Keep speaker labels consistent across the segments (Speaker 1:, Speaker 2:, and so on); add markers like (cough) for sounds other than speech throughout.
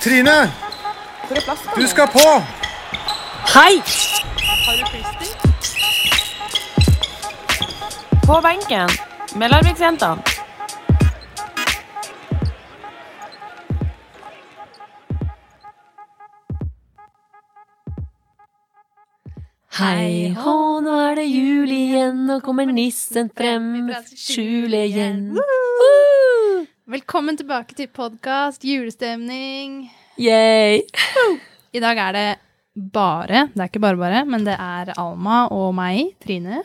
Speaker 1: Trine!
Speaker 2: Hvor er plassen?
Speaker 1: Du skal på!
Speaker 2: Hei! Har du fristing? På benken med Larviksjentene.
Speaker 3: Hei hå, nå er det jul igjen, nå kommer nissen frem skjulet igjen. Woo!
Speaker 4: Velkommen tilbake til podkast, julestemning.
Speaker 3: Yay!
Speaker 4: I dag er det bare, det er ikke bare bare, men det er Alma og meg, Trine,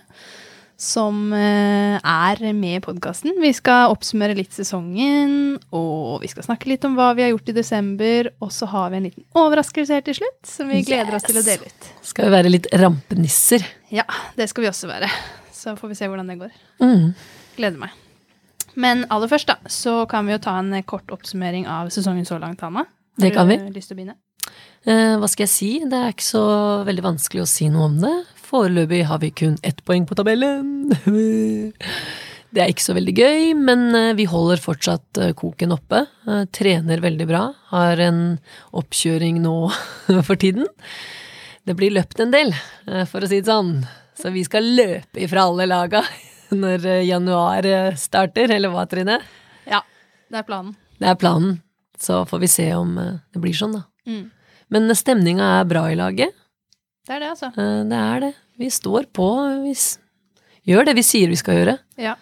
Speaker 4: som eh, er med i podkasten. Vi skal oppsummere litt sesongen, og vi skal snakke litt om hva vi har gjort i desember. Og så har vi en liten overraskelse her til slutt, som vi gleder oss til å dele ut.
Speaker 3: Skal vi være litt rampenisser?
Speaker 4: Ja, det skal vi også være. Så får vi se hvordan det går.
Speaker 3: Mm.
Speaker 4: Gleder meg. Men aller først, da, så kan vi jo ta en kort oppsummering av sesongen så langt, Hanna. Har
Speaker 3: Det kan vi.
Speaker 4: du lyst til å begynne?
Speaker 3: Eh, hva skal jeg si? Det er ikke så veldig vanskelig å si noe om det. Foreløpig har vi kun ett poeng på tabellen. (laughs) Det er ikke så veldig gøy, men eh, vi holder fortsatt eh, koken oppe. Trener veldig bra. Har en oppkjøring nå (laughs) for tiden. Det blir løpt en del, for å si det sånn. Så vi skal løpe ifra alle laga (laughs) når eh, januar eh, starter, eller hva, Trine?
Speaker 4: Ja, det er planen.
Speaker 3: Det er planen. Så får vi se om eh, det blir sånn, da.
Speaker 4: Mm.
Speaker 3: Men stemninga er bra i laget.
Speaker 4: Det er det, altså.
Speaker 3: Det er det. Vi står på. Vi gjør det vi sier vi skal gjøre.
Speaker 4: Ja.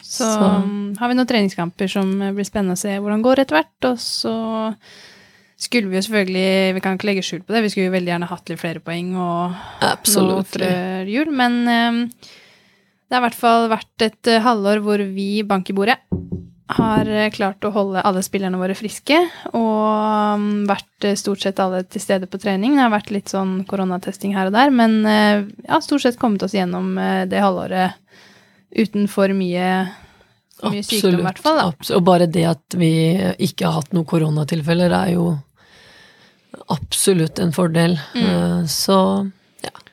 Speaker 4: Så,
Speaker 3: Så-
Speaker 4: um, har vi noen treningskamper som blir spennende å se hvordan går etter hvert. Og så skulle vi jo selvfølgelig Vi kan ikke legge skjul på det. Vi skulle jo veldig gjerne hatt litt flere poeng og nå
Speaker 3: noe
Speaker 4: før jul. Men um, det har i hvert fall vært et eh, halvår hvor vi bank i bordet har eh, klart å holde alle spillerne våre friske, og um, vært eh, stort sett alle til stede på trening. Det har vært litt sånn koronatesting her og der, men ja, stort sett kommet oss gjennom det halvåret uten for mye, for mye sykdom, i hvert fall. Da.
Speaker 3: Abs- Og bare det at vi ikke har hatt noen koronatilfeller, er jo absolutt en fordel.
Speaker 4: Mm.
Speaker 3: Så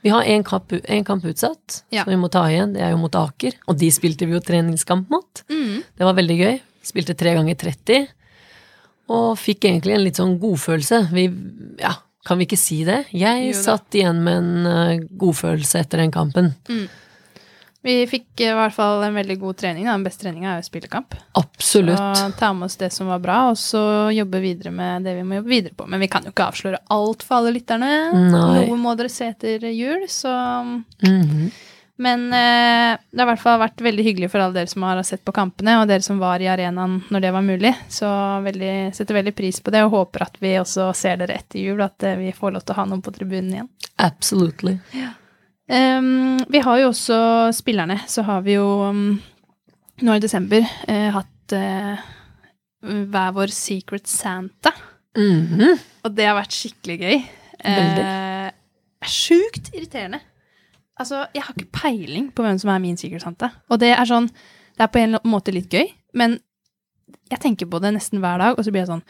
Speaker 3: vi har én kamp, en kamp utsatt,
Speaker 4: Ja.
Speaker 3: som vi må ta igjen. Det er jo mot Aker. Og de spilte vi jo treningskamp mot.
Speaker 4: Mm.
Speaker 3: Det var veldig gøy. Spilte tre ganger 30. Og fikk egentlig en litt sånn godfølelse. Vi, ja, kan vi ikke si det? Jeg satt igjen med en eh, godfølelse etter den kampen.
Speaker 4: Vi fikk eh, i hvert fall en veldig god trening. Da. Den beste treninga er jo spillekamp.
Speaker 3: Absolutt.
Speaker 4: Så ta med oss det som var bra, og så jobbe videre med det vi må jobbe videre på. Men vi kan jo ikke avsløre alt for alle lytterne.
Speaker 3: Nei.
Speaker 4: Noe må dere se etter jul, så
Speaker 3: Mhm.
Speaker 4: Men eh, det har i hvert fall vært veldig hyggelig for alle dere som har sett på kampene, og dere som var i arenaen når det var mulig. Så veldig, setter veldig pris på det, og håper at vi også ser dere etter jul, at eh, vi får lov til å ha noen på tribunen igjen.
Speaker 3: Absolutely.
Speaker 4: Ehm, vi har jo også spillerne, så har vi jo um, nå i desember uh, hatt uh, hver vår Secret Santa.
Speaker 3: Mhm.
Speaker 4: Og det har vært skikkelig gøy.
Speaker 3: Veldig.
Speaker 4: Uh, Sjukt irriterende. Altså, jeg har ikke peiling på hvem som er min Secret Santa. Og det er sånn Det er på en måte litt gøy, men jeg tenker på det nesten hver dag, og så blir jeg sånn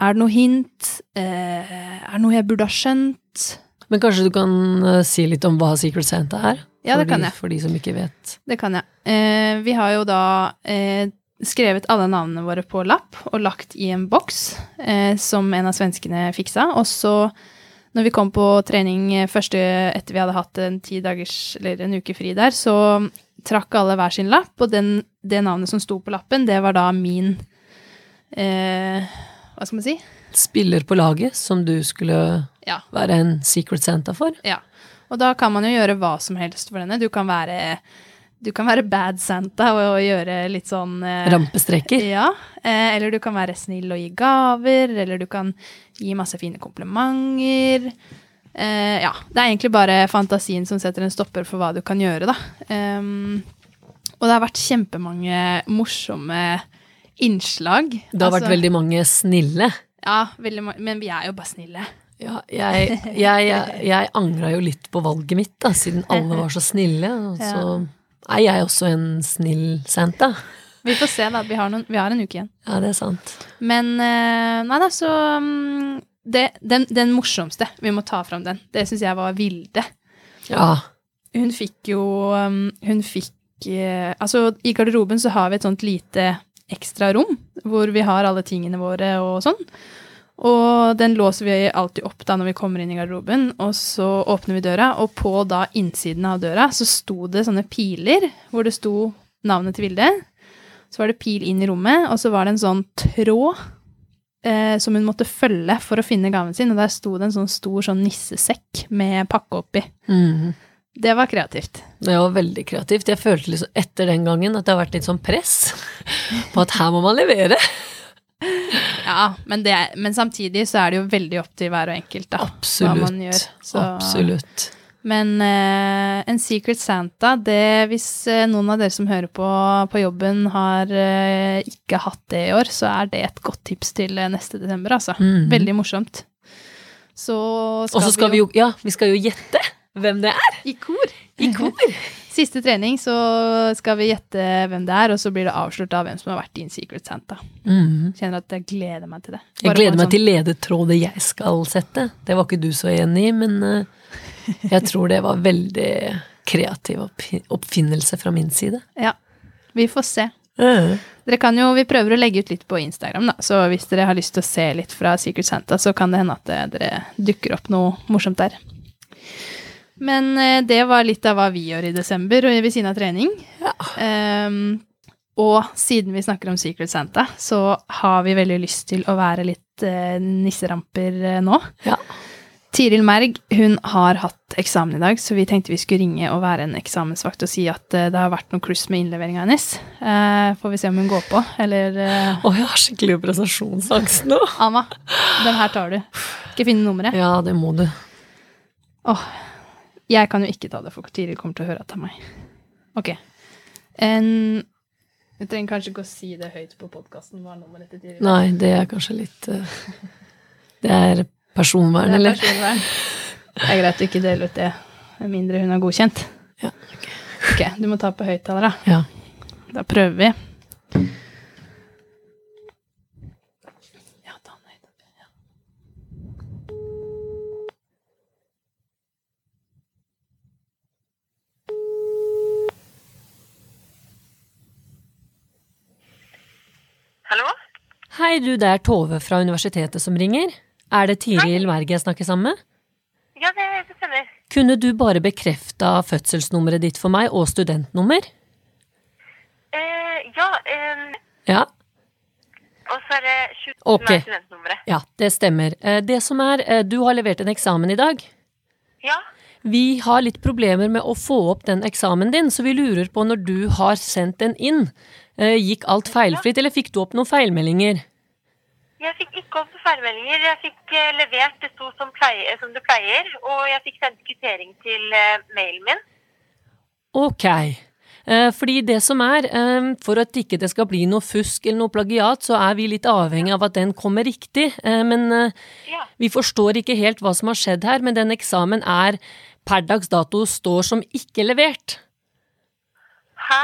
Speaker 4: Er det noe hint? Uh, er det noe jeg burde ha skjønt?
Speaker 3: Men kanskje du kan eh, si litt om hva Secret Santa er?
Speaker 4: Ja, det kan jeg.
Speaker 3: For de som ikke vet.
Speaker 4: Det kan jeg. Eh, vi har jo da eh, skrevet alle navnene våre på lapp og lagt i en boks eh, som en av svenskene fiksa. Og så, når vi kom på trening eh, første etter vi hadde hatt en ti dagers eller en uke fri der, så trakk alle hver sin lapp, og den, det navnet som sto på lappen, det var da min eh, Hva skal man si?
Speaker 3: Spiller på laget som du skulle
Speaker 4: Ja.
Speaker 3: være en Secret Santa for.
Speaker 4: Ja. Og da kan man jo gjøre hva som helst for denne. Du kan være, du kan være bad Santa og, og gjøre litt sånn eh,
Speaker 3: Rampestreker.
Speaker 4: Ja, eh, eller du kan være snill og gi gaver, eller du kan gi masse fine komplimenter. Eh, ja, det er egentlig bare fantasien som setter en stopper for hva du kan gjøre, da. Um, og det har vært kjempemange morsomme innslag.
Speaker 3: Det har vært
Speaker 4: Altså,
Speaker 3: veldig mange snille.
Speaker 4: Ja, veldig men vi er jo bare snille.
Speaker 3: Ja, jeg, jeg, jeg, jeg angra jo litt på valget mitt, da, siden alle var så snille. Og så er jeg også en snill Santa.
Speaker 4: Vi får se, da. Vi har, noen, vi har en uke igjen.
Speaker 3: Ja, det er sant.
Speaker 4: Men eh, nei da, så mm, det, den, den morsomste, vi må ta fram den, det syns jeg var Vilde.
Speaker 3: Ja.
Speaker 4: Hun fikk jo um, Hun fikk eh, Altså, i garderoben så har vi et sånt lite ekstra rom hvor vi har alle tingene våre og sånn. Og den låser vi alltid opp da når vi kommer inn i garderoben, og så åpner vi døra, og på da innsiden av døra så sto det sånne piler hvor det sto navnet til Vilde. Så var det pil inn i rommet, og så var det en sånn tråd eh, som hun måtte følge for å finne gaven sin, og der sto det en sånn stor sånn nissesekk med pakke oppi.
Speaker 3: Mm.
Speaker 4: Det var kreativt.
Speaker 3: Det var veldig kreativt. Jeg følte liksom etter den gangen at det har vært litt sånn press på at her må man levere.
Speaker 4: Ja, men, det, men samtidig så er det jo veldig opp til hver og enkelt, da. Hva man
Speaker 3: Absolutt.
Speaker 4: gjør. Så-
Speaker 3: Absolutt.
Speaker 4: Men uh, en Secret Santa, det hvis uh, noen av dere som hører på på jobben har uh, ikke hatt det i år, så er det et godt tips til neste desember, altså.
Speaker 3: Mhm.
Speaker 4: Veldig morsomt. Så skal,
Speaker 3: Og så skal vi jo Ja, vi skal jo gjette hvem det er.
Speaker 4: I kor.
Speaker 3: I kor. (laughs)
Speaker 4: Siste trening så skal vi gjette hvem det er, og så blir det avslørt av hvem som har vært din Secret Santa.
Speaker 3: Mhm.
Speaker 4: Kjenner at jeg gleder meg til det.
Speaker 3: Jeg gleder meg
Speaker 4: sånn-
Speaker 3: til ledetrådet jeg skal sette. Det var ikke du så enig i, men eh, jeg tror det var veldig kreativ oppfinnelse fra min side.
Speaker 4: Ja, vi får se.
Speaker 3: Eh.
Speaker 4: Dere kan jo, Vi prøver å legge ut litt på Instagram, da, så hvis dere har lyst til å se litt fra Secret Santa, så kan det hende at eh, dere dukker opp noe morsomt der. Men eh, det var litt av hva vi gjør i desember og ved siden av trening. Ehm, og siden vi snakker om Secret Santa, så har vi veldig lyst til å være litt uh, nisseramper uh, nå.
Speaker 3: Ja.
Speaker 4: Tiril Merg hun har hatt eksamen i dag, så vi tenkte vi skulle ringe og være en eksamensvakt og si at uh, det har vært noe kluss med innleveringa hennes. Uh, får vi se om hun går på, eller eh,
Speaker 3: Å, jeg har skikkelig prestasjonsangst nå.
Speaker 4: Alma, den her tar du. Skal jeg finne nummeret?
Speaker 3: Ja, det må du.
Speaker 4: Åh, jeg kan jo ikke ta det, for Tiri kommer til å høre at det er meg. Ok. En Jeg trenger kanskje ikke å si det høyt på podkasten, hva nummeret til Tiril er.
Speaker 3: Nei, det er kanskje litt uh, Det er personvern,
Speaker 4: Det er
Speaker 3: eller?
Speaker 4: personvern. Det er greit å ikke dele ut det, med mindre hun har godkjent.
Speaker 3: Ja,
Speaker 4: Ok, du må ta på høyttaler, da.
Speaker 3: Ja.
Speaker 4: Da prøver vi. Ja, ta den høyt opp. Ja.
Speaker 1: Hallo?
Speaker 3: Hei, du, det er Tove fra universitetet som ringer. Er det Tiril Merg jeg snakker sammen med?
Speaker 1: Ja, det, det stemmer.
Speaker 3: Kunne du bare bekrefta fødselsnummeret ditt for meg, og studentnummer?
Speaker 1: Eh, ja, eh,
Speaker 3: Ja,
Speaker 1: og så er det 20 okay. er studentnummeret.
Speaker 3: ja, det stemmer. Eh, Det som er, eh, du har levert en eksamen i dag.
Speaker 1: Ja,
Speaker 3: Vi har litt problemer med å få opp den eksamen din, så vi lurer på når du har sendt den inn. eh, Gikk alt feilfritt, eller fikk du opp noen feilmeldinger?
Speaker 1: Jeg fikk ikke opp feilmeldinger. Jeg fikk eh, levert det sto som, pleier, som det pleier, og jeg fikk sendt kvittering til eh, mailen min.
Speaker 3: Ok. Eh, Fordi det som er, for at ikke det skal bli noe fusk eller noe plagiat, så er vi litt avhengig av at den kommer riktig. Men
Speaker 1: Ja.
Speaker 3: vi forstår ikke helt hva som har skjedd her, men den eksamen er per dags dato står som ikke levert.
Speaker 1: Hæ?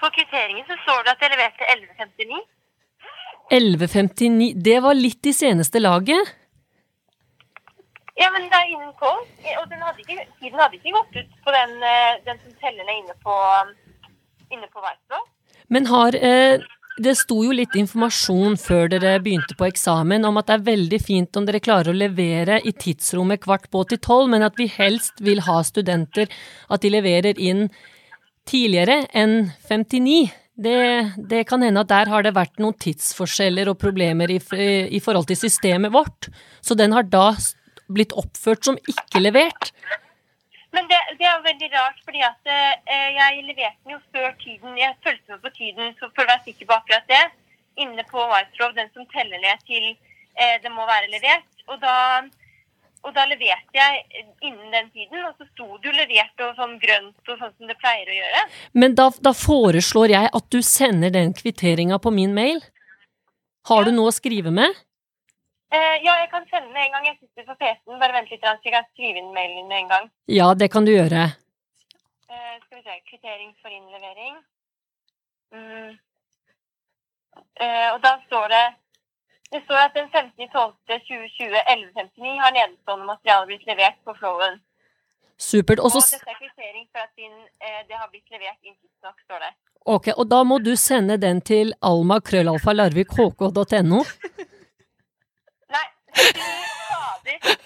Speaker 1: På kvitteringen så står det at jeg leverte 1159.
Speaker 3: 11.59, det var litt i seneste laget.
Speaker 1: Ja, men det er innen tolv, og den hadde ikke, tiden hadde ikke gått ut på den, eh, den som teller ned inne på, inne på Weissblå.
Speaker 3: Men har eh, Det sto jo litt informasjon før dere begynte på eksamen om at det er veldig fint om dere klarer å levere i tidsrommet kvart på til tolv, men at vi helst vil ha studenter at de leverer inn tidligere enn 59. Det, det kan hende at der har det vært noen tidsforskjeller og problemer i, i forhold til systemet vårt. Så den har da blitt oppført som ikke levert.
Speaker 1: Men det, det er jo veldig rart, fordi at eh, jeg leverte den jo før tiden. Jeg fulgte med på tiden for å være sikker på akkurat det. Inne på Whiterove, den som teller ned til eh, det må være levert. Og da, og da leverte jeg innen den tiden, og så sto det jo levert og sånn grønt og sånn som det pleier å gjøre.
Speaker 3: Men da, da foreslår jeg at du sender den kvitteringa på min mail. Har du noe å skrive med?
Speaker 1: Eh, ja, jeg kan sende den en gang jeg sitter på PC-en. Bare vent litt, så jeg kan skrive inn mailen med en gang.
Speaker 3: Ja, det kan du gjøre.
Speaker 1: Eh, skal vi se Kvittering for innlevering. Mm. Eh, og da står det det står at den 15.12.2020 11.59 har nedstående materiale blitt levert på Flowen.
Speaker 3: Supert. Også...
Speaker 1: Og dette er kvittering for at din, eh, det har blitt levert inntil tidsnok, står det.
Speaker 3: Ok, og da må du sende den til Alma krøllalfa larvik hk.no (laughs)
Speaker 1: Nei, fader.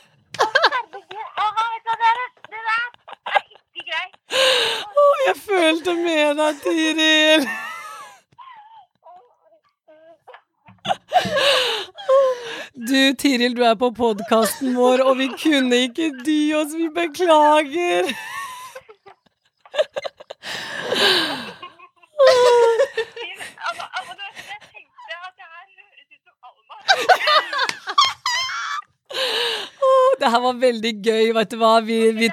Speaker 3: Å, jeg følte med deg, Tiril! Du, Tiril, du er på podkasten vår, og vi kunne ikke dy oss. Vi beklager.
Speaker 1: Det- her høres ut som.
Speaker 3: Det var veldig gøy, vet du hva. Vi, vi,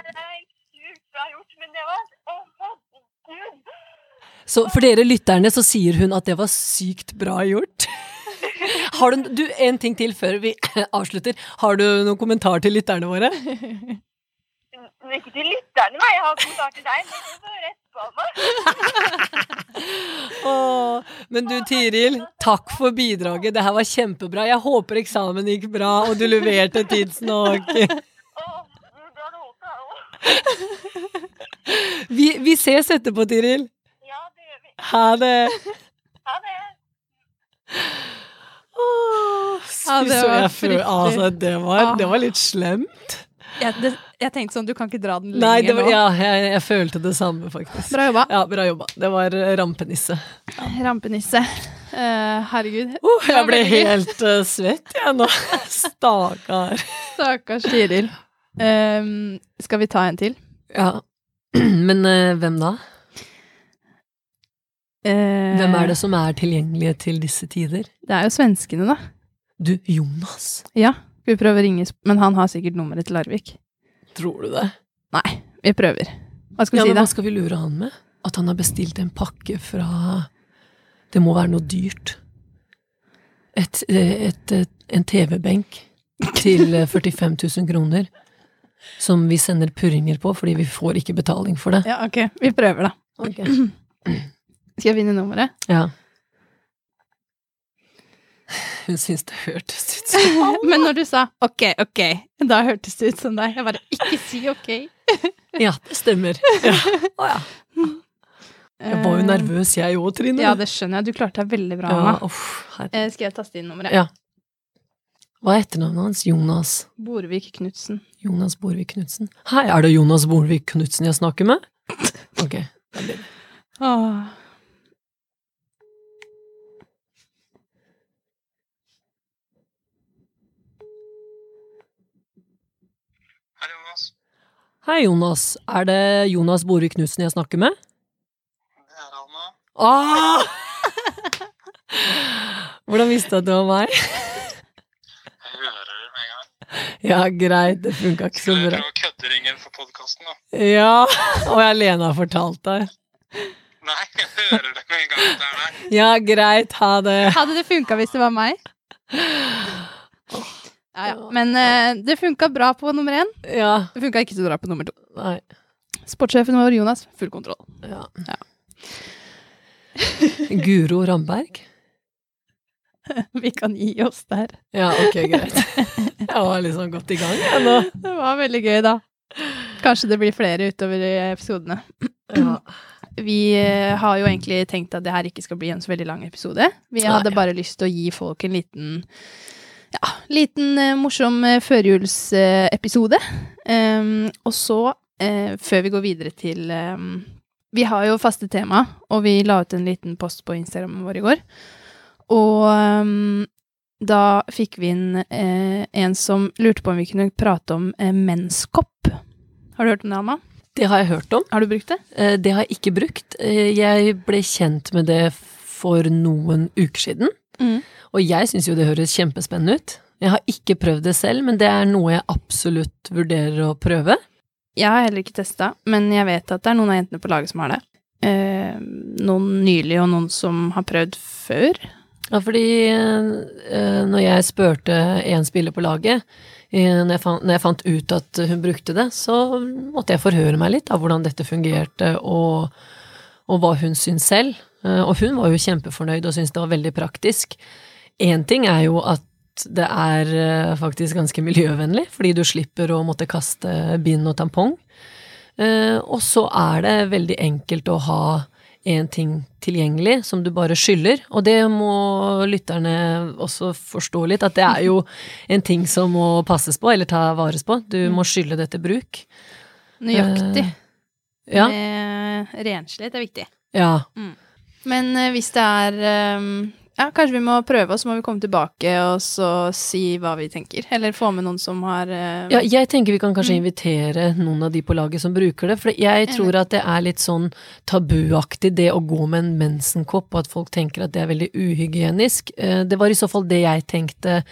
Speaker 3: så for dere lytterne så sier hun at det var sykt bra gjort. Har du, du, En ting til før vi (clears throat) avslutter. Har du noen kommentar til lytterne våre?
Speaker 1: Ikke til lytterne, nei. Jeg har kommentar til deg. (laughs)
Speaker 3: Åh, men du Tiril, takk for bidraget. Det her var kjempebra. Jeg håper eksamen gikk bra, og du leverte tidsnok. Vi, vi ses etterpå, Tiril.
Speaker 1: Ja, det gjør vi.
Speaker 3: Ha det.
Speaker 1: Ha det.
Speaker 3: Åh,
Speaker 4: Ja, det var
Speaker 3: jeg altså, det, var,
Speaker 4: Ah.
Speaker 3: det var litt slemt.
Speaker 4: Jeg, det, jeg tenkte sånn, du kan ikke dra den
Speaker 3: Nei, det
Speaker 4: lenger
Speaker 3: var,
Speaker 4: nå.
Speaker 3: ja, jeg, jeg følte det samme, faktisk.
Speaker 4: Bra jobba.
Speaker 3: Ja, bra jobba. Det var rampenisse. rampenisse.
Speaker 4: Rampenisse. Uh, herregud.
Speaker 3: Uh, jeg ble helt uh, svett, jeg nå. (laughs) Stakkar.
Speaker 4: Stakkars Tiril. Um, skal vi ta en til?
Speaker 3: Ja. (clears throat) Men eh, hvem da?
Speaker 4: Eh,
Speaker 3: Hvem er det som er tilgjengelige til disse tider?
Speaker 4: Det er jo svenskene, da.
Speaker 3: Du, Jonas.
Speaker 4: Ja, skal vi prøve å ringe, men han har sikkert nummeret til Larvik.
Speaker 3: Tror du det?
Speaker 4: Nei, vi prøver. Hva skal vi
Speaker 3: Ja,
Speaker 4: si, da?
Speaker 3: hva skal vi lure han med? At han har bestilt en pakke fra Det må være noe dyrt. Et, eh, et, et, en TV-benk til eh, 45 000 kroner. Som vi sender purringer på, fordi vi får ikke betaling for det.
Speaker 4: Ja, ok, vi prøver, da.
Speaker 3: Ok. (clears throat)
Speaker 4: Skal jeg vinne nummeret?
Speaker 3: Ja. Hun syns det hørtes ut som (laughs)
Speaker 4: Men når du sa ok, ok, da hørtes det ut som deg. Jeg bare ikke si ok.
Speaker 3: Ja, det stemmer. Ja. Å ja. Jeg var jo nervøs, jeg òg, Trine.
Speaker 4: Ja, det skjønner jeg. Du klarte deg veldig bra,
Speaker 3: Ja, uff.
Speaker 4: Eh, Skal jeg taste inn nummeret?
Speaker 3: Ja. Hva er etternavnet hans? Jonas
Speaker 4: Borvik Knutsen.
Speaker 3: Jonas Borvik Knutsen. Hei, er det Jonas Borvik Knutsen jeg snakker med? Ok. det.
Speaker 4: Åh.
Speaker 5: Hei, Jonas.
Speaker 3: Er det Jonas Borvik Knutsen jeg snakker med?
Speaker 5: Det er Alma.
Speaker 3: Ah! Hvordan visste du at det var meg?
Speaker 5: Jeg hører det med en gang.
Speaker 3: Ja, greit. Det funka ikke så
Speaker 5: Skal du
Speaker 3: bra.
Speaker 5: prøve å kødde ringen for podkasten, da?
Speaker 3: Ja, og jeg Lena har fortalt deg.
Speaker 5: Nei, jeg hører det med en gang at det er deg.
Speaker 3: Ja, greit. Ha det.
Speaker 4: Hadde det funka hvis det var meg? Ja, ja. Men uh, det funka bra på nummer én.
Speaker 3: Ja.
Speaker 4: Det funka ikke så bra på nummer to.
Speaker 3: Nei.
Speaker 4: Sportssjefen vår, Jonas, full kontroll.
Speaker 3: Ja.
Speaker 4: Ja. (laughs)
Speaker 3: Guro Ramberg? (laughs)
Speaker 4: Vi kan gi oss der.
Speaker 3: Ja, ok, greit. Jeg var liksom godt i gang, jeg nå. (laughs)
Speaker 4: Det var veldig gøy, da. Kanskje det blir flere utover i episodene.
Speaker 3: Ja. (clears throat)
Speaker 4: Vi eh, har jo egentlig tenkt at det her ikke skal bli en så veldig lang episode. Vi hadde bare lyst til å gi folk en liten ja, liten eh, morsom uh, førjulsepisode. Um, og så, uh, før vi går videre til um, Vi har jo faste tema, og vi la ut en liten post på Instagramen vår i går. Og um, da fikk vi inn uh, en som lurte på om vi kunne prate om uh, menskopp. Har du hørt om det, Alma?
Speaker 3: Det har jeg hørt om.
Speaker 4: Har du brukt det?
Speaker 3: Eh, Det har jeg ikke brukt. Eh, Jeg ble kjent med det for noen uker siden.
Speaker 4: Mm.
Speaker 3: Og jeg syns jo det høres kjempespennende ut. Jeg har ikke prøvd det selv, men det er noe jeg absolutt vurderer å prøve.
Speaker 4: Jeg har heller ikke testa, men jeg vet at det er noen av jentene på laget som har det. Eh, noen nylig, og noen som har prøvd før.
Speaker 3: Ja, fordi eh, når jeg spurte en spiller på laget, eh, når jeg, fant, når jeg fant ut at hun brukte det, så måtte jeg forhøre meg litt av hvordan dette fungerte, og, og hva hun syntes selv. Eh, og hun var jo kjempefornøyd og syntes det var veldig praktisk. Én ting er jo at det er eh, faktisk ganske miljøvennlig, fordi du slipper å måtte kaste bind og tampong. Eh, og så er det veldig enkelt å ha en ting tilgjengelig som du bare skyller, og det må lytterne også forstå litt, at det er jo en ting som må passes på, eller ta vares på. Du må skylle det til bruk.
Speaker 4: Nøyaktig.
Speaker 3: Ja.
Speaker 4: Med renslighet er viktig.
Speaker 3: Ja.
Speaker 4: Men eh, hvis det er eh, Ja, kanskje vi må prøve, og så må vi komme tilbake og så si hva vi tenker. Eller få med noen som har uh...
Speaker 3: ja, jeg tenker vi kan kanskje
Speaker 4: Mm.
Speaker 3: invitere noen av de på laget som bruker det, for jeg tror at det er litt sånn tabuaktig det å gå med en mensenkopp, og at folk tenker at det er veldig uhygienisk. Eh, Det var i så fall det jeg tenkte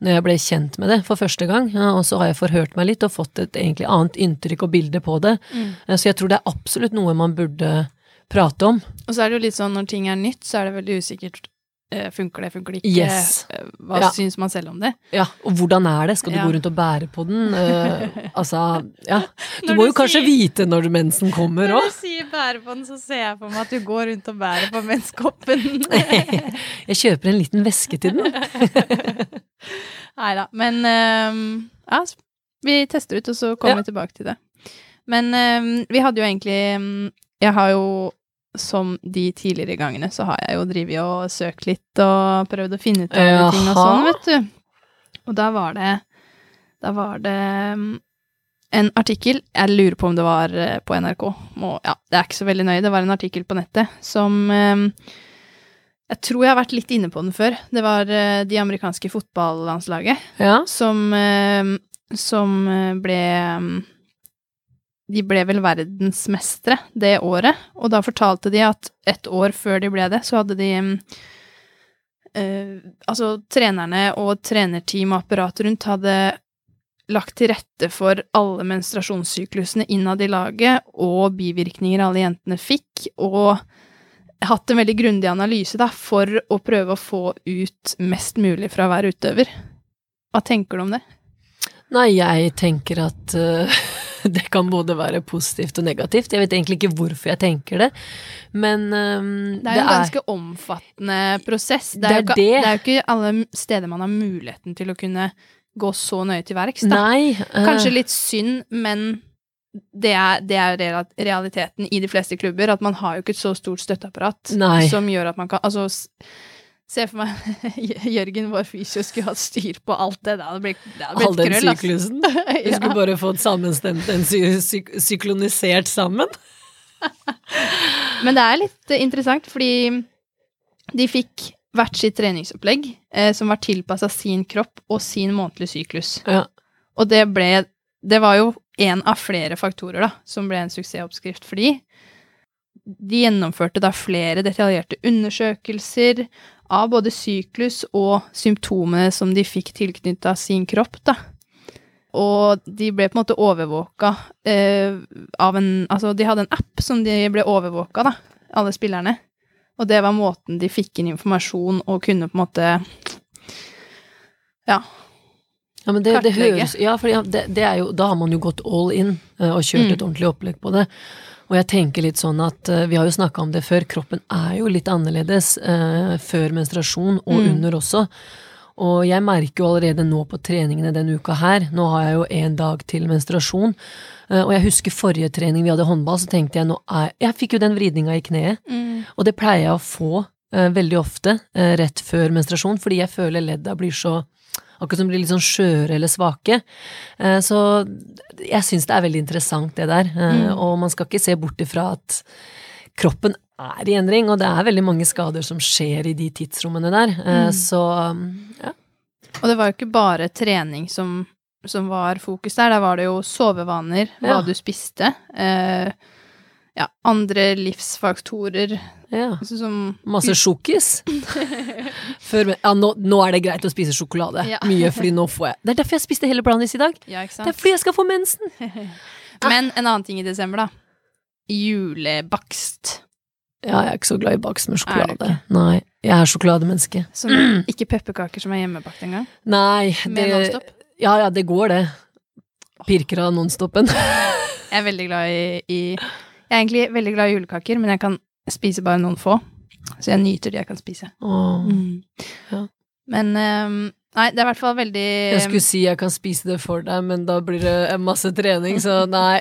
Speaker 3: når jeg ble kjent med det for første gang, ja, og så har jeg forhørt meg litt og fått et egentlig annet inntrykk og bilde på det.
Speaker 4: Mm.
Speaker 3: Eh, Så jeg tror det er absolutt noe man burde prate om.
Speaker 4: Og så er det jo litt sånn når ting er nytt, så er det veldig usikkert. Eh, funker det, funker det ikke?
Speaker 3: Yes.
Speaker 4: Eh, Hva
Speaker 3: Ja.
Speaker 4: syns man selv om det?
Speaker 3: Ja, og hvordan er det? Skal du
Speaker 4: Ja.
Speaker 3: gå rundt og bære på den? Uh, (laughs) altså, ja. Du
Speaker 4: Når
Speaker 3: må
Speaker 4: du
Speaker 3: jo kanskje
Speaker 4: sier-
Speaker 3: vite når mensen kommer òg.
Speaker 4: du sier bære på den, så ser jeg for meg at du går rundt og bærer på menskoppen. (laughs)
Speaker 3: Jeg kjøper en liten veske til den. (laughs)
Speaker 4: Nei da. Men ehm, ja, vi tester ut, og så kommer vi tilbake til det. Men ehm, vi hadde jo egentlig ehm, Jeg har jo, som de tidligere gangene, så har jeg jo drevet og søkt litt og prøvd å finne ut av
Speaker 3: Jaha.
Speaker 4: ting og sånn, vet du. Og da var det Da var det ehm, en artikkel Jeg lurer på om det var eh, på NRK. Må, ja, det er ikke så veldig nøye. Det var en artikkel på nettet som ehm, Jeg tror jeg har vært litt inne på den før. Det var eh, de amerikanske fotballandslaget
Speaker 3: Ja.
Speaker 4: som, eh, som eh, ble mm, De ble vel verdensmestere det året, og da fortalte de at et år før de ble det, så hadde de mm, eh, Altså, trenerne og trenerteam og apparatet rundt hadde lagt til rette for alle menstruasjonssyklusene innad i laget, og bivirkninger alle jentene fikk, og hatt en veldig grundig analyse da, for å prøve å få ut mest mulig fra hver utøver. Hva tenker du om det?
Speaker 3: Nei, jeg tenker at eh, (laughs) (laughs) det kan både være positivt og negativt. Jeg vet egentlig ikke hvorfor jeg tenker det, men um,
Speaker 4: Det er jo en ganske omfattende prosess. Det er,
Speaker 3: Det er
Speaker 4: jo
Speaker 3: det.
Speaker 4: det er jo ikke alle steder man har muligheten til å kunne gå så nøye til verks. Da.
Speaker 3: Nei. uh,
Speaker 4: Kanskje litt synd, men det er, det er realiteten i de fleste klubber, at man har jo ikke et så stort støtteapparat
Speaker 3: Nei.
Speaker 4: som gjør at man kan Altså, se for meg (laughs) Jørgen, vår fysio, skulle hatt styr på alt det. Det hadde blitt, det hadde
Speaker 3: All
Speaker 4: blitt
Speaker 3: den
Speaker 4: krøll, ass.
Speaker 3: syklusen. (laughs) Du
Speaker 4: ja.
Speaker 3: skulle bare fått sammenstemt den sy syk syklonisert sammen. (laughs)
Speaker 4: Men det er litt eh, interessant, fordi de fikk hvert sitt treningsopplegg eh, som var tilpassa sin kropp og sin månedlige syklus.
Speaker 3: Ja.
Speaker 4: Og det ble Det var jo en av flere faktorer da, som ble en suksessoppskrift for de. De gjennomførte da flere detaljerte undersøkelser av både syklus og symptomene som de fikk tilknytta sin kropp, da. Og de ble på en måte overvåka eh, av en Altså, de hadde en app som de ble overvåka, da, alle spillerne. Og det var måten de fikk inn informasjon og kunne på en måte Ja.
Speaker 3: Ja, men det, det høres Ja, for det, det er jo Da har man jo gått all in eh, og kjørt
Speaker 4: Mm.
Speaker 3: et ordentlig opplegg på det. Og jeg tenker litt sånn at eh, Vi har jo snakka om det før, kroppen er jo litt annerledes eh, før menstruasjon, og
Speaker 4: Mm.
Speaker 3: under også. Og jeg merker jo allerede nå på treningene denne uka her, nå har jeg jo en dag til menstruasjon, eh, og jeg husker forrige trening vi hadde håndball, så tenkte jeg nå er Jeg fikk jo den vridninga i kneet, og det pleier jeg å få eh, veldig ofte rett før menstruasjon, fordi jeg føler ledda blir så Akkurat som de blir litt sånn skjøre eller svake. Eh, så jeg syns det er veldig interessant, det der. Eh,
Speaker 4: Mm.
Speaker 3: Og man skal ikke se bort ifra at kroppen er i endring, og det er veldig mange skader som skjer i de tidsrommene der. Eh,
Speaker 4: Mm.
Speaker 3: Så ja.
Speaker 4: Og det var jo ikke bare trening som, som var fokus der, der var det jo sovevaner, hva
Speaker 3: Ja.
Speaker 4: du spiste, eh, ja, andre livsfaktorer
Speaker 3: ja.
Speaker 4: som
Speaker 3: Masse sjokkis. (laughs) Ja, nå, nå er det greit å spise sjokolade.
Speaker 4: Ja.
Speaker 3: Mye, fordi nå får jeg Det er derfor jeg spiste hele brownies i dag.
Speaker 4: Ja,
Speaker 3: Det er fordi jeg skal få mensen. (laughs)
Speaker 4: Men en annen ting i desember, da. Julebakst.
Speaker 3: Ja, jeg er ikke så glad i bakst med sjokolade. Nei, jeg er sjokolademenneske.
Speaker 4: Så ikke (clears throat) pepperkaker som er hjemmebakt engang.
Speaker 3: Nei,
Speaker 4: Med Nonstop.
Speaker 3: Ja, ja, det går, det. Pirker av nonstopen.
Speaker 4: Jeg er veldig glad i, i Jeg er egentlig veldig glad i julekaker, men jeg kan spise bare noen få. Så jeg nyter de jeg kan spise.
Speaker 3: Mm. Ja.
Speaker 4: Men um, Nei, det er i hvert fall veldig
Speaker 3: Jeg skulle si jeg kan spise det for deg, men da blir det masse trening, så nei.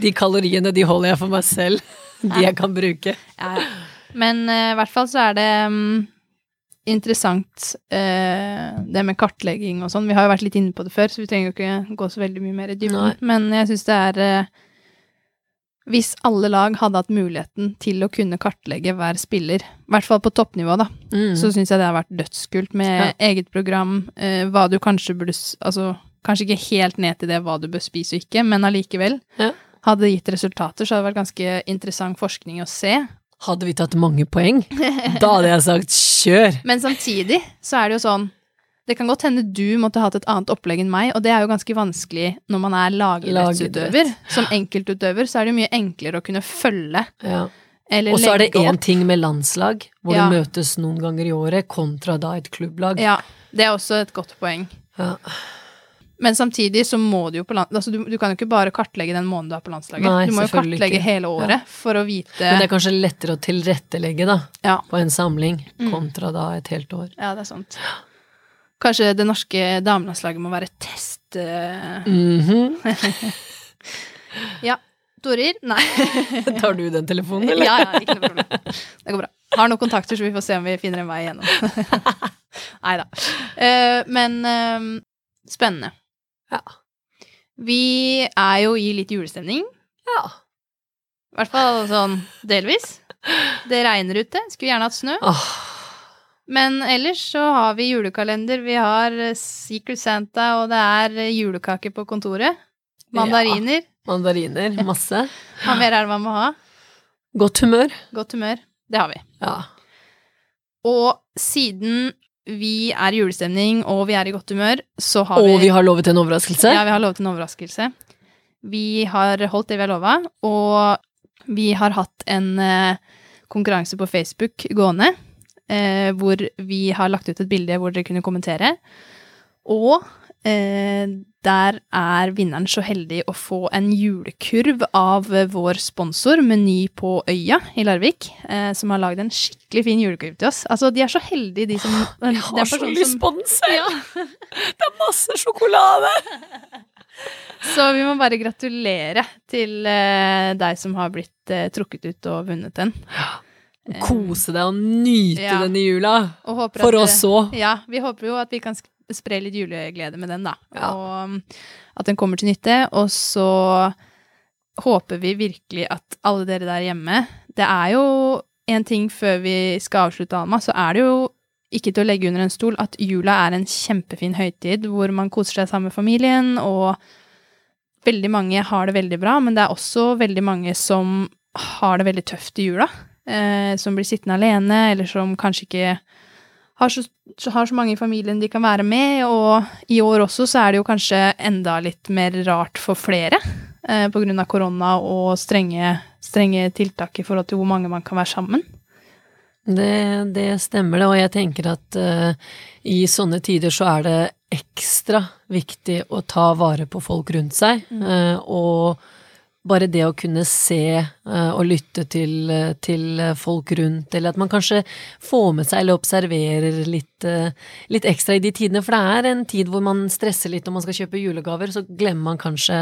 Speaker 3: De kaloriene, de holder jeg for meg selv. De jeg kan bruke.
Speaker 4: Ja, ja. Men uh, i hvert fall så er det um, interessant uh, det med kartlegging og sånn. Vi har jo vært litt inne på det før, så vi trenger jo ikke gå så veldig mye mer i dybden. Men jeg syns det er eh, hvis alle lag hadde hatt muligheten til å kunne kartlegge hver spiller, i hvert fall på toppnivå, da,
Speaker 3: Mm.
Speaker 4: så syns jeg det har vært dødskult med eget program, eh, hva du kanskje burde Altså, kanskje ikke helt ned til det hva du bør spise og ikke, men allikevel.
Speaker 3: Ja.
Speaker 4: Hadde det gitt resultater, så hadde det vært ganske interessant forskning å se.
Speaker 3: Hadde vi tatt mange poeng, da hadde jeg sagt kjør! (laughs)
Speaker 4: Men samtidig så er det jo sånn Det kan godt hende du måtte hatt et annet opplegg enn meg, og det er jo ganske vanskelig når man er lagidrettsutøver.
Speaker 3: Lagidrett.
Speaker 4: Som enkeltutøver så er det jo mye enklere å kunne følge
Speaker 3: Ja.
Speaker 4: eller
Speaker 3: Og så er det én ting med landslag, hvor
Speaker 4: Ja.
Speaker 3: det møtes noen ganger i året, kontra da et klubblag.
Speaker 4: Ja, det er også et godt poeng.
Speaker 3: Ja.
Speaker 4: Men samtidig så må du jo på land... Altså du, du kan jo ikke bare kartlegge den måneden du er på landslaget.
Speaker 3: Nei,
Speaker 4: du må jo kartlegge
Speaker 3: ikke.
Speaker 4: hele året for å vite
Speaker 3: Men det er kanskje lettere å tilrettelegge da,
Speaker 4: Ja.
Speaker 3: på en samling,
Speaker 4: Mm.
Speaker 3: kontra da et helt år.
Speaker 4: ja, det er sant. Kanskje det norske damelandslaget må være test... Mm
Speaker 3: -hmm. (laughs)
Speaker 4: Ja. Torir? Nei. (laughs)
Speaker 3: Tar du den telefonen, eller?
Speaker 4: ja, ja, ikke noe problem. Det går bra. Har noen kontakter, så vi får se om vi finner en vei igjennom. (laughs) Nei da. Uh, men uh, spennende.
Speaker 3: Ja.
Speaker 4: Vi er jo i litt julestemning.
Speaker 3: Ja.
Speaker 4: I hvert fall sånn delvis. Det regner ute. Skulle gjerne hatt snø.
Speaker 3: Åh,
Speaker 4: Men ellers så har vi julekalender. Vi har eh, Secret Santa, og det er eh, julekake på kontoret. Mandariner.
Speaker 3: mandariner, masse. (laughs)
Speaker 4: Hva mer er det man må ha?
Speaker 3: Godt humør.
Speaker 4: Godt humør. Det har vi.
Speaker 3: Ja.
Speaker 4: Og siden vi er i julestemning, og vi er i godt humør, så har
Speaker 3: Og
Speaker 4: vi
Speaker 3: vi har lovet en overraskelse.
Speaker 4: Ja, vi har lovet en overraskelse. Vi har holdt det vi har lova, og vi har hatt en eh, konkurranse på Facebook gående, eh, hvor vi har lagt ut et bilde hvor dere kunne kommentere. Og eh, der er vinneren så heldig å få en julekurv av vår sponsor Meny på Øya i Larvik, eh, som har lagd en skikkelig fin julekurv til oss. Altså, de er så heldige, de som
Speaker 3: Jeg har så lyst på den selv! Det er masse sjokolade! (laughs)
Speaker 4: Så vi må bare gratulere til eh, deg som har blitt eh, trukket ut og vunnet den.
Speaker 3: Kose deg og nyte
Speaker 4: Ja.
Speaker 3: den i jula. For oss òg.
Speaker 4: Ja, vi håper jo at vi kan spre litt juleglede med den, da.
Speaker 3: Ja.
Speaker 4: Og um, at den kommer til nytte. Og så håper vi virkelig at alle dere der hjemme Det er jo en ting før vi skal avslutte, Alma, så er det jo ikke til å legge under en stol at jula er en kjempefin høytid hvor man koser seg sammen med familien, og veldig mange har det veldig bra, men det er også veldig mange som har det veldig tøft i jula. Eh, som blir sittende alene, eller som kanskje ikke har så, har så mange i familien de kan være med, og i år også så er det jo kanskje enda litt mer rart for flere, eh, på grunn av korona og strenge, strenge tiltak i forhold til hvor mange man kan være sammen.
Speaker 3: Det, det stemmer det, og jeg tenker at eh, i sånne tider så er det ekstra viktig å ta vare på folk rundt seg, eh, og bare det å kunne se eh, og lytte til, eh, til folk rundt, eller at man kanskje får med seg eller observerer litt, eh, litt ekstra i de tidene, for det er en tid hvor man stresser litt når man skal kjøpe julegaver, så glemmer man kanskje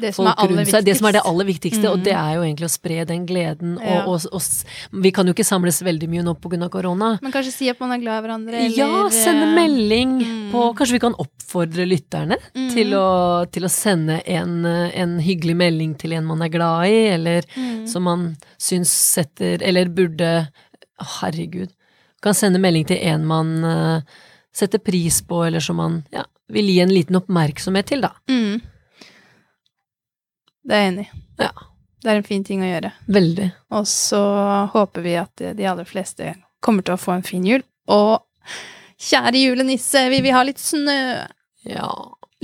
Speaker 4: Det
Speaker 3: folk rundt seg. Det som er det aller viktigste, og
Speaker 4: Mm.
Speaker 3: det er jo egentlig å spre den gleden.
Speaker 4: Ja.
Speaker 3: og, og, og, vi kan jo ikke samles veldig mye nå av korona.
Speaker 4: Men kanskje si at man er glad i hverandre, eller
Speaker 3: Ja, sende melding
Speaker 4: mm.
Speaker 3: på Kanskje vi kan oppfordre lytterne
Speaker 4: Mm.
Speaker 3: til, å, til å sende en, en hyggelig melding til en man er glad i, eller
Speaker 4: Mm.
Speaker 3: som man syns setter Eller burde Herregud. Kan sende melding til en man uh, setter pris på, eller som man ja, vil gi en liten oppmerksomhet til, da.
Speaker 4: Mm. Det er jeg enig i.
Speaker 3: Ja.
Speaker 4: Det er en fin ting å gjøre.
Speaker 3: Veldig.
Speaker 4: Og så håper vi at de aller fleste kommer til å få en fin jul. Og kjære julenisse, vi vil ha litt snø.
Speaker 3: Ja.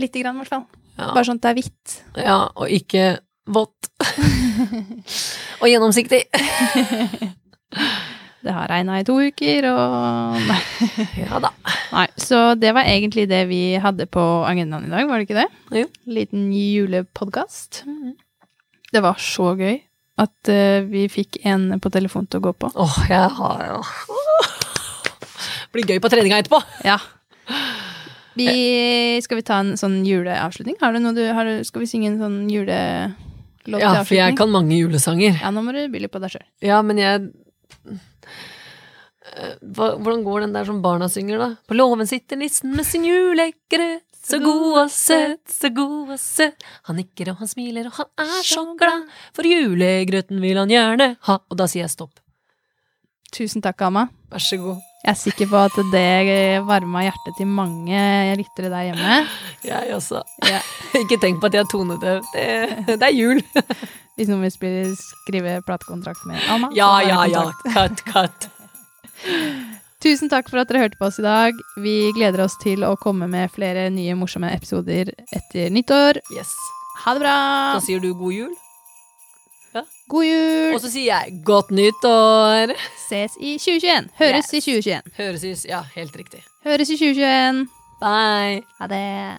Speaker 4: Lite grann, i hvert fall.
Speaker 3: Ja,
Speaker 4: Bare sånn at det er hvitt.
Speaker 3: ja og ikke vått. (laughs) og gjennomsiktig. (laughs)
Speaker 4: Det har regna i to uker, og Nei. (laughs)
Speaker 3: Ja da.
Speaker 4: Nei. Så det var egentlig det vi hadde på agendaen i dag, var det ikke det?
Speaker 3: Jo.
Speaker 4: Liten julepodkast. Det var så gøy at uh, vi fikk en på telefon til å gå på.
Speaker 3: Åh, jeg har jo Blir gøy på treninga etterpå.
Speaker 4: Ja. Vi, skal vi ta en sånn juleavslutning? Har du noe du, har skal vi synge en sånn julelåt til
Speaker 3: Ja, for jeg kan mange julesanger.
Speaker 4: Ja, nå må du by litt på deg sjøl.
Speaker 3: Ja, men jeg Eh, hva, Hvordan går den der som barna synger, da? På låven sitter nissen med sin julegrøt, så god og søt, så god og søt. Han nikker og han smiler og han er så glad, for julegrøten vil han gjerne ha. Og da sier jeg stopp.
Speaker 4: Tusen takk, Amma.
Speaker 3: Vær så god.
Speaker 4: Jeg er sikker på at det varma hjertet til mange lyttere der hjemme.
Speaker 3: Jeg også.
Speaker 4: Ja.
Speaker 3: Ikke tenk på at jeg er tonedøv. Det, det er jul.
Speaker 4: Hvis noen vil skrive platekontrakt med Anna
Speaker 3: Ja,
Speaker 4: har
Speaker 3: ja, ja. Cut, cut.
Speaker 4: Tusen takk for at dere hørte på oss i dag. Vi gleder oss til å komme med flere nye morsomme episoder etter nyttår.
Speaker 3: Yes.
Speaker 4: Ha det bra!
Speaker 3: Da sier du god jul.
Speaker 4: God jul!
Speaker 3: Og så sier jeg godt nyttår.
Speaker 4: Ses i 2021. Høres
Speaker 3: Yes.
Speaker 4: i 2021.
Speaker 3: Høres i, Ja, helt riktig.
Speaker 4: Høres i 2021.
Speaker 3: Bye.
Speaker 4: Ha det.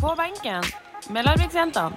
Speaker 2: På benken med Larviksjentene.